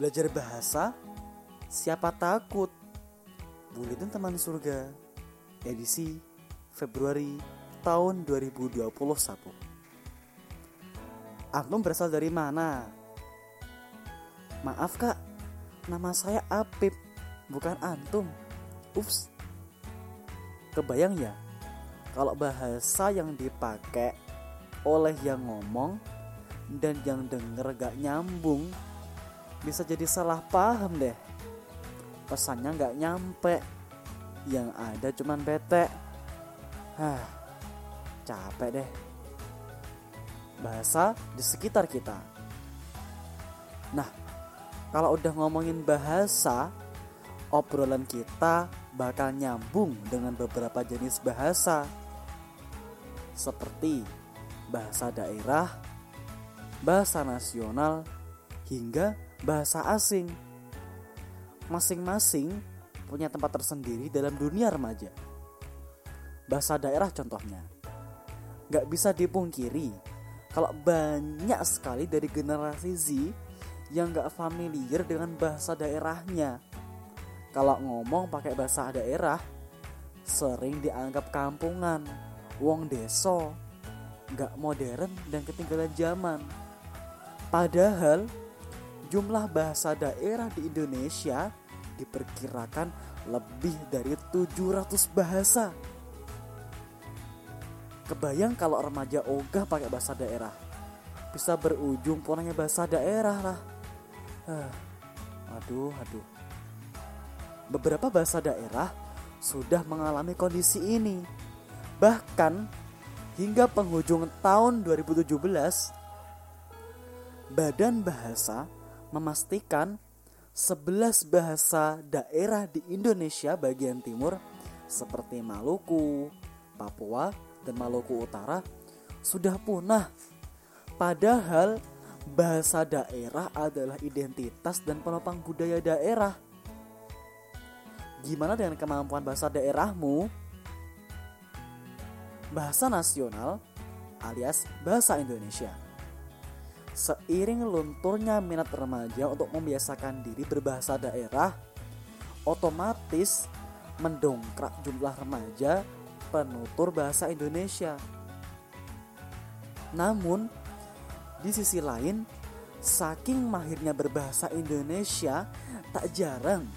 Belajar bahasa, siapa takut? Buletin Teman Surga, edisi Februari tahun 2021. Antum berasal dari mana? Maaf kak, nama saya Apip, bukan Antum. Ups. Kebayang ya, kalau bahasa yang dipakai oleh yang ngomong dan yang denger gak nyambung bisa jadi salah paham deh. Pesannya gak nyampe. Yang ada cuman bete. Hah, capek deh. Bahasa di sekitar kita. Nah kalau udah ngomongin bahasa obrolan kita bakal nyambung dengan beberapa jenis bahasa. Seperti bahasa daerah, bahasa nasional, hingga bahasa asing. Masing-masing punya tempat tersendiri dalam dunia remaja. Bahasa daerah contohnya. Gak bisa dipungkiri kalau banyak sekali dari generasi Z yang gak familiar dengan bahasa daerahnya. Kalau ngomong pakai bahasa daerah, sering dianggap kampungan, wong deso, gak modern dan ketinggalan zaman. Padahal jumlah bahasa daerah di Indonesia diperkirakan lebih dari 700 bahasa. Kebayang kalau remaja ogah pakai bahasa daerah. Bisa berujung punahnya bahasa daerah lah. Uh, aduh, aduh. Beberapa bahasa daerah sudah mengalami kondisi ini. Bahkan hingga penghujung tahun 2017 Badan Bahasa memastikan 11 bahasa daerah di Indonesia bagian timur seperti Maluku, Papua, dan Maluku Utara sudah punah. Padahal bahasa daerah adalah identitas dan penopang budaya daerah. Gimana dengan kemampuan bahasa daerahmu? Bahasa nasional alias bahasa Indonesia. Seiring lunturnya minat remaja untuk membiasakan diri berbahasa daerah, otomatis mendongkrak jumlah remaja penutur bahasa Indonesia. Namun, di sisi lain, saking mahirnya berbahasa Indonesia, tak jarang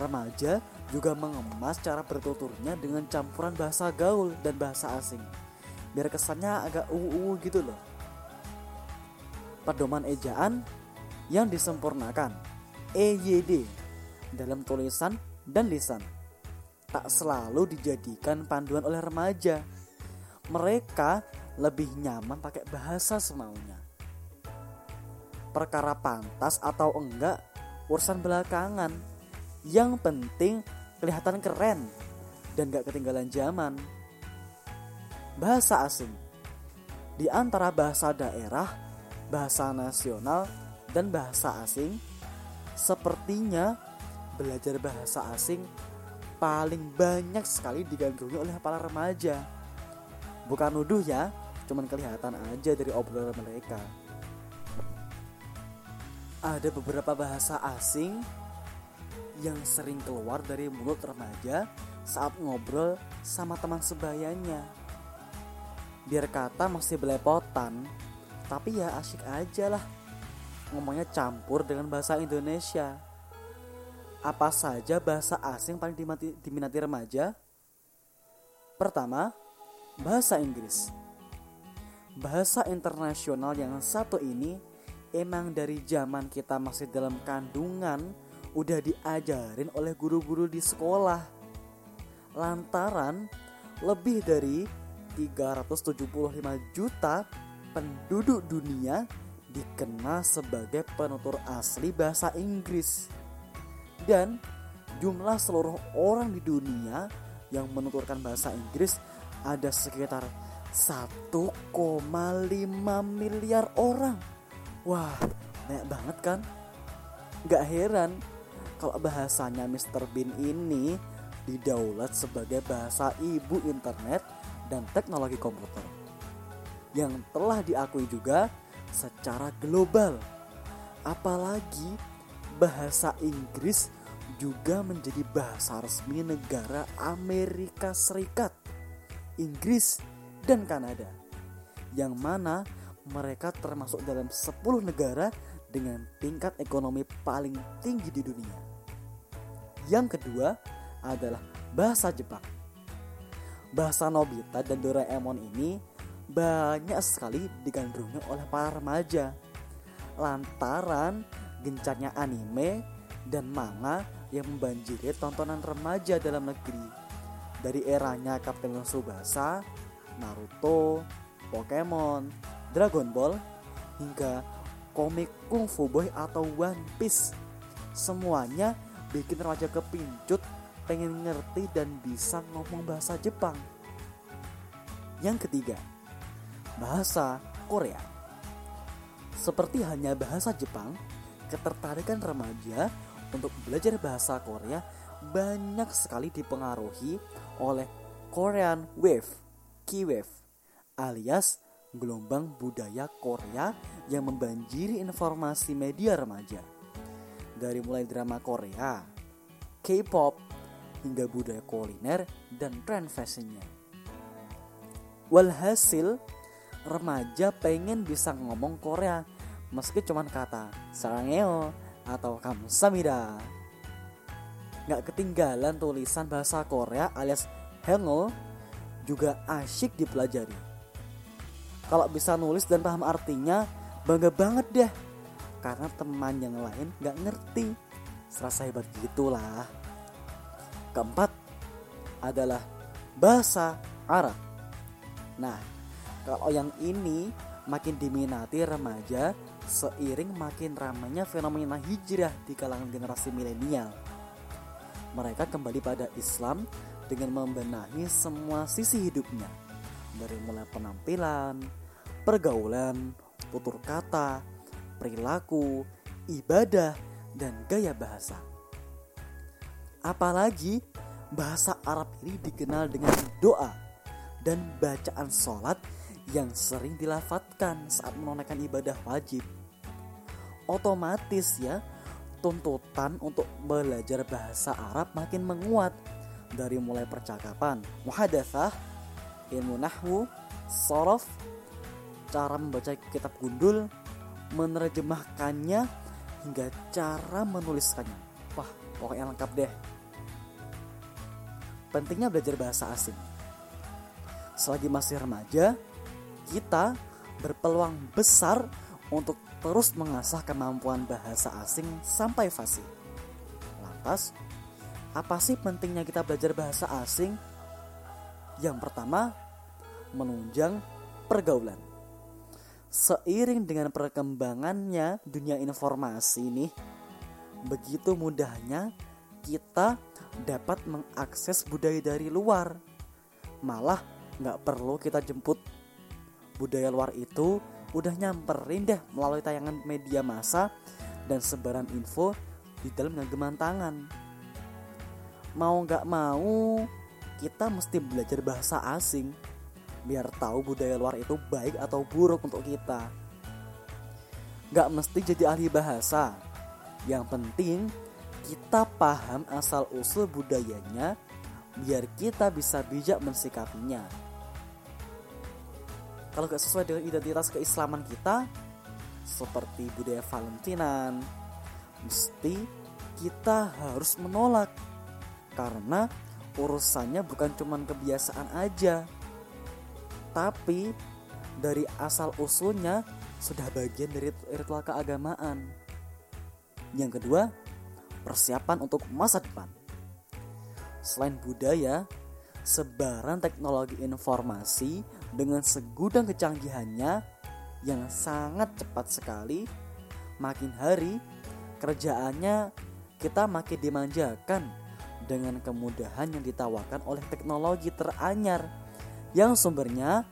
remaja juga mengemas cara bertuturnya dengan campuran bahasa gaul dan bahasa asing. Biar kesannya agak uu gitu loh pedoman ejaan yang disempurnakan EYD dalam tulisan dan lisan tak selalu dijadikan panduan oleh remaja. Mereka lebih nyaman pakai bahasa semaunya. Perkara pantas atau enggak urusan belakangan. Yang penting kelihatan keren dan gak ketinggalan zaman. Bahasa asing di antara bahasa daerah bahasa nasional dan bahasa asing, sepertinya belajar bahasa asing paling banyak sekali digandrungi oleh para remaja. Bukan nuduh ya, cuman kelihatan aja dari obrolan mereka. Ada beberapa bahasa asing yang sering keluar dari mulut remaja saat ngobrol sama teman sebayanya. Biar kata masih belepotan, tapi ya asik aja lah. Ngomongnya campur dengan bahasa Indonesia. Apa saja bahasa asing paling dimati, diminati remaja? Pertama bahasa Inggris. Bahasa internasional yang satu ini emang dari zaman kita masih dalam kandungan udah diajarin oleh guru-guru di sekolah. Lantaran lebih dari 375 juta penduduk dunia dikenal sebagai penutur asli bahasa Inggris. Dan jumlah seluruh orang di dunia yang menuturkan bahasa Inggris ada sekitar 1,5 miliar orang. Wah, banyak banget kan? Gak heran kalau bahasanya Mr. Bean ini didaulat sebagai bahasa ibu internet dan teknologi komputer yang telah diakui juga secara global. Apalagi bahasa Inggris juga menjadi bahasa resmi negara Amerika Serikat, Inggris, dan Kanada. Yang mana mereka termasuk dalam 10 negara dengan tingkat ekonomi paling tinggi di dunia. Yang kedua adalah bahasa Jepang. Bahasa Nobita dan Doraemon ini banyak sekali digandrungi oleh para remaja lantaran gencarnya anime dan manga yang membanjiri tontonan remaja dalam negeri dari eranya Kapten Tsubasa, Naruto, Pokemon, Dragon Ball hingga komik Kung Fu Boy atau One Piece. Semuanya bikin remaja kepincut pengen ngerti dan bisa ngomong bahasa Jepang. Yang ketiga, bahasa Korea. Seperti hanya bahasa Jepang, ketertarikan remaja untuk belajar bahasa Korea banyak sekali dipengaruhi oleh Korean Wave, K-Wave, alias gelombang budaya Korea yang membanjiri informasi media remaja. Dari mulai drama Korea, K-pop, hingga budaya kuliner dan tren fashionnya. Walhasil, remaja pengen bisa ngomong Korea meski cuman kata sarangeo atau kamsamida. Gak ketinggalan tulisan bahasa Korea alias hello juga asyik dipelajari. Kalau bisa nulis dan paham artinya, bangga banget deh. Karena teman yang lain gak ngerti. Serasa hebat gitulah. Keempat adalah bahasa Arab. Nah, kalau yang ini makin diminati remaja seiring makin ramainya fenomena hijrah di kalangan generasi milenial. Mereka kembali pada Islam dengan membenahi semua sisi hidupnya, dari mulai penampilan, pergaulan, tutur kata, perilaku, ibadah, dan gaya bahasa. Apalagi bahasa Arab ini dikenal dengan doa dan bacaan sholat yang sering dilafatkan saat menunaikan ibadah wajib. Otomatis ya, tuntutan untuk belajar bahasa Arab makin menguat dari mulai percakapan, muhadatsah, ilmu nahwu, sorof, cara membaca kitab gundul, menerjemahkannya hingga cara menuliskannya. Wah, pokoknya lengkap deh. Pentingnya belajar bahasa asing. Selagi masih remaja, kita berpeluang besar untuk terus mengasah kemampuan bahasa asing sampai fasih. Lantas, apa sih pentingnya kita belajar bahasa asing? Yang pertama, menunjang pergaulan. Seiring dengan perkembangannya dunia informasi nih, begitu mudahnya kita dapat mengakses budaya dari luar. Malah nggak perlu kita jemput budaya luar itu udah nyamperin deh melalui tayangan media massa dan sebaran info di dalam genggaman tangan. Mau nggak mau, kita mesti belajar bahasa asing biar tahu budaya luar itu baik atau buruk untuk kita. Gak mesti jadi ahli bahasa. Yang penting kita paham asal usul budayanya biar kita bisa bijak mensikapinya kalau gak sesuai dengan identitas keislaman kita seperti budaya Valentinan mesti kita harus menolak. Karena urusannya bukan cuma kebiasaan aja tapi dari asal usulnya sudah bagian dari ritual keagamaan. Yang kedua persiapan untuk masa depan. Selain budaya sebaran teknologi informasi dengan segudang kecanggihannya yang sangat cepat sekali, makin hari kerjaannya kita makin dimanjakan dengan kemudahan yang ditawarkan oleh teknologi teranyar yang sumbernya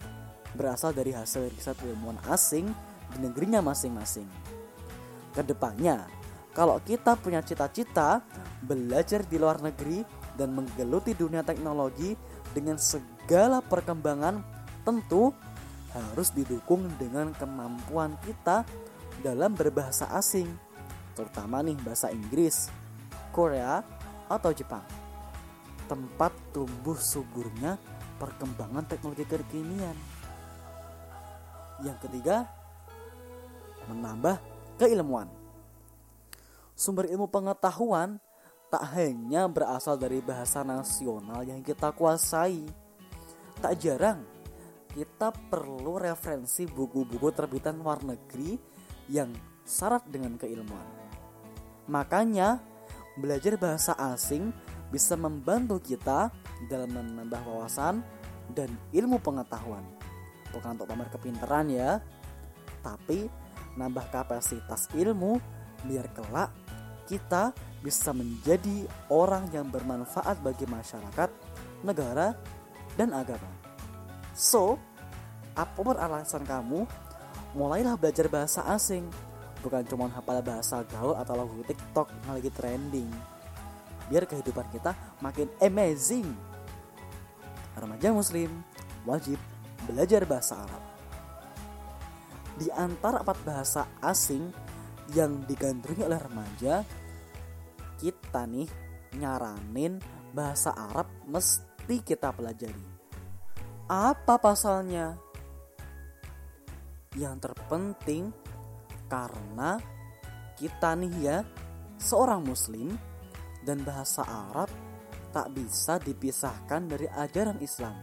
berasal dari hasil riset ilmuwan asing di negerinya masing-masing. Ke depannya, kalau kita punya cita-cita belajar di luar negeri dan menggeluti dunia teknologi dengan segala perkembangan tentu harus didukung dengan kemampuan kita dalam berbahasa asing. terutama nih bahasa Inggris, Korea, atau Jepang. Tempat tumbuh suburnya perkembangan teknologi kekinian. Yang ketiga, menambah keilmuan. Sumber ilmu pengetahuan tak hanya berasal dari bahasa nasional yang kita kuasai. Tak jarang kita perlu referensi buku-buku terbitan luar negeri yang syarat dengan keilmuan. Makanya, belajar bahasa asing bisa membantu kita dalam menambah wawasan dan ilmu pengetahuan. Bukan untuk pamer kepintaran ya, tapi nambah kapasitas ilmu biar kelak kita bisa menjadi orang yang bermanfaat bagi masyarakat, negara, dan agama. So, apa pun alasan kamu, mulailah belajar bahasa asing. Bukan cuma hafal bahasa gaul atau lagu TikTok yang lagi trending. Biar kehidupan kita makin amazing. Remaja muslim wajib belajar bahasa Arab. Di antara empat bahasa asing yang digandrungi oleh remaja kita nih nyaranin bahasa Arab mesti kita pelajari apa pasalnya yang terpenting karena kita nih ya seorang muslim dan bahasa Arab tak bisa dipisahkan dari ajaran Islam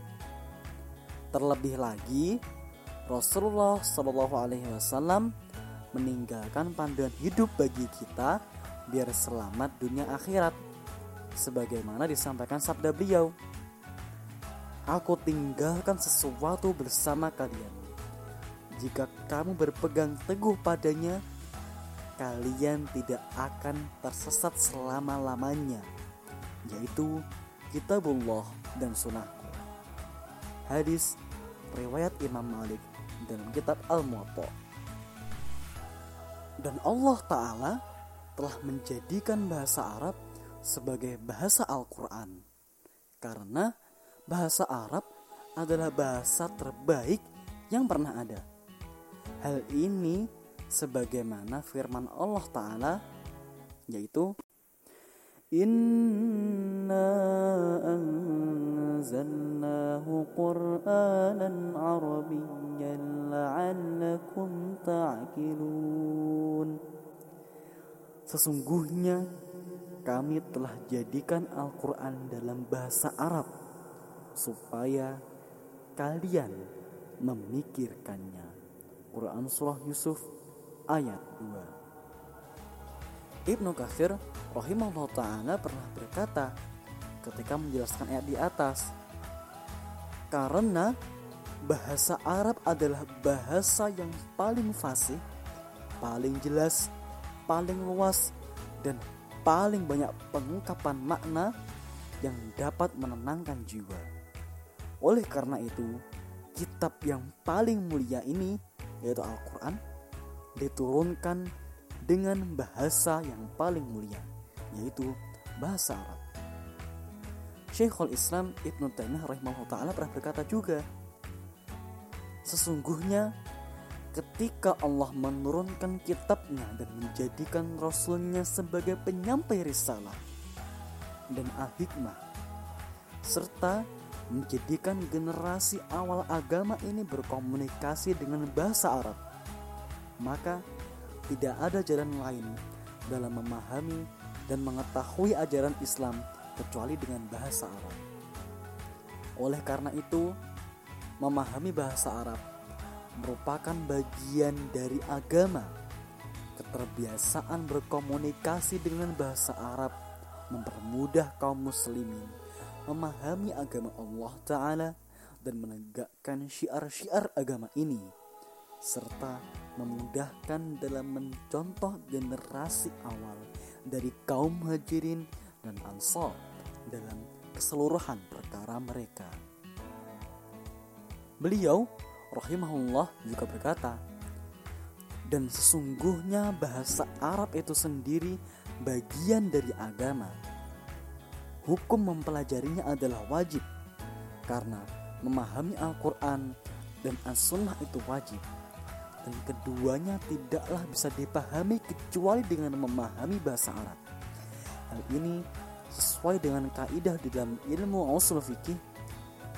terlebih lagi Rasulullah Shallallahu Alaihi Wasallam meninggalkan panduan hidup bagi kita biar selamat dunia akhirat. Sebagaimana disampaikan sabda beliau, Aku tinggalkan sesuatu bersama kalian. Jika kamu berpegang teguh padanya, kalian tidak akan tersesat selama-lamanya, yaitu kitabullah dan sunnahku. Hadis riwayat Imam Malik dalam kitab Al-Muwatta. Dan Allah Ta'ala telah menjadikan bahasa Arab sebagai bahasa Al-Quran. Karena bahasa Arab adalah bahasa terbaik yang pernah ada. Hal ini sebagaimana firman Allah Ta'ala yaitu Inna anzalnahu Qur'anan Arabiyyan la'allakum ta'qilun Sesungguhnya kami telah jadikan Al-Quran dalam bahasa Arab supaya kalian memikirkannya. Quran Surah Yusuf ayat 2 Ibnu Katsir rahimahullah ta'ala pernah berkata ketika menjelaskan ayat di atas karena bahasa Arab adalah bahasa yang paling fasih, paling jelas, paling luas dan paling banyak pengungkapan makna yang dapat menenangkan jiwa. Oleh karena itu, kitab yang paling mulia ini yaitu Al-Qur'an diturunkan dengan bahasa yang paling mulia yaitu bahasa Arab. Syekhul Islam Ibnu Taimiyah rahimahullah taala pernah berkata juga, sesungguhnya ketika Allah menurunkan kitabnya dan menjadikan rasulnya sebagai penyampai risalah dan al-hikmah serta menjadikan generasi awal agama ini berkomunikasi dengan bahasa Arab maka tidak ada jalan lain dalam memahami dan mengetahui ajaran Islam kecuali dengan bahasa Arab. Oleh karena itu, memahami bahasa Arab merupakan bagian dari agama. Keterbiasaan berkomunikasi dengan bahasa Arab mempermudah kaum muslimin memahami agama Allah Ta'ala dan menegakkan syiar-syiar agama ini serta memudahkan dalam mencontoh generasi awal dari kaum hajirin dan ansor dalam keseluruhan perkara mereka. Beliau rahimahullah juga berkata, dan sesungguhnya bahasa Arab itu sendiri bagian dari agama. Hukum mempelajarinya adalah wajib karena memahami Al-Quran dan As-Sunnah itu wajib. dan keduanya tidaklah bisa dipahami kecuali dengan memahami bahasa Arab. Hal ini sesuai dengan kaidah di dalam ilmu usul fikih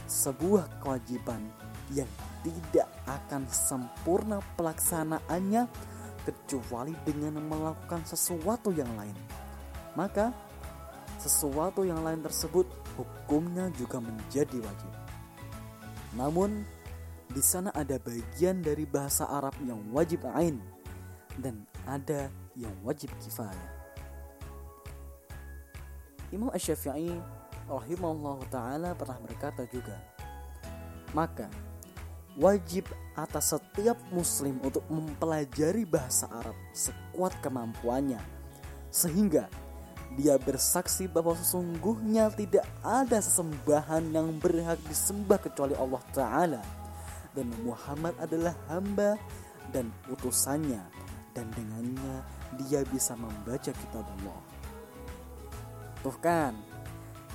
sebuah kewajiban yang tidak akan sempurna pelaksanaannya kecuali dengan melakukan sesuatu yang lain. Maka sesuatu yang lain tersebut hukumnya juga menjadi wajib. Namun di sana ada bagian dari bahasa Arab yang wajib ain dan ada yang wajib kifayah. Imam Asy-Syafi'i rahimahullah taala pernah berkata juga, maka wajib atas setiap muslim untuk mempelajari bahasa Arab sekuat kemampuannya sehingga dia bersaksi bahwa sesungguhnya tidak ada sesembahan yang berhak disembah kecuali Allah Ta'ala dan Muhammad adalah hamba dan utusannya dan dengannya dia bisa membaca kitab Allah. Tuh kan,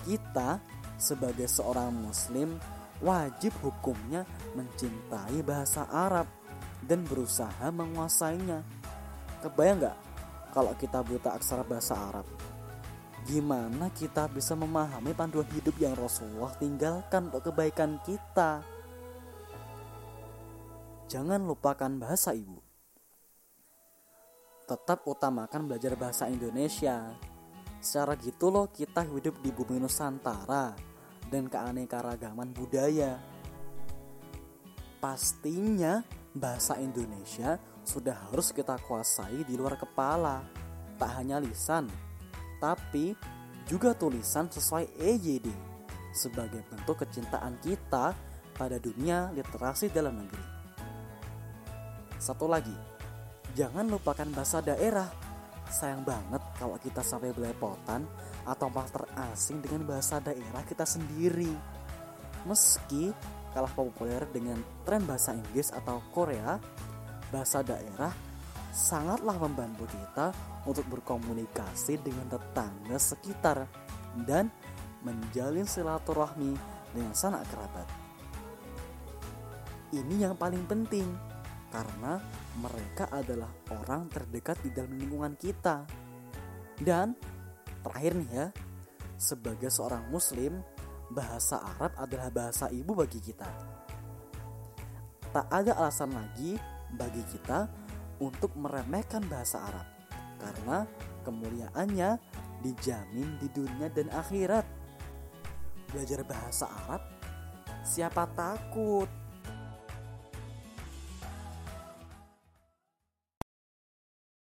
kita sebagai seorang muslim wajib hukumnya mencintai bahasa Arab dan berusaha menguasainya. Kebayang nggak kalau kita buta aksara bahasa Arab? Gimana kita bisa memahami panduan hidup yang Rasulullah tinggalkan untuk kebaikan kita? Jangan lupakan bahasa ibu. Tetap utamakan belajar bahasa Indonesia. Secara gitu loh kita hidup di bumi Nusantara dan keanekaragaman budaya. Pastinya bahasa Indonesia sudah harus kita kuasai di luar kepala. Tak hanya lisan, tapi juga tulisan sesuai EYD sebagai bentuk kecintaan kita pada dunia literasi dalam negeri. Satu lagi, jangan lupakan bahasa daerah. Sayang banget kalau kita sampai belepotan atau malah terasing dengan bahasa daerah kita sendiri. Meski kalah populer dengan tren bahasa Inggris atau Korea, bahasa daerah sangatlah membantu kita untuk berkomunikasi dengan tetangga sekitar dan menjalin silaturahmi dengan sanak kerabat. Ini yang paling penting karena mereka adalah orang terdekat di dalam lingkungan kita. Dan terakhir nih ya, sebagai seorang muslim, bahasa Arab adalah bahasa ibu bagi kita. Tak ada alasan lagi bagi kita untuk meremehkan bahasa Arab karena kemuliaannya dijamin di dunia dan akhirat. Belajar bahasa Arab, siapa takut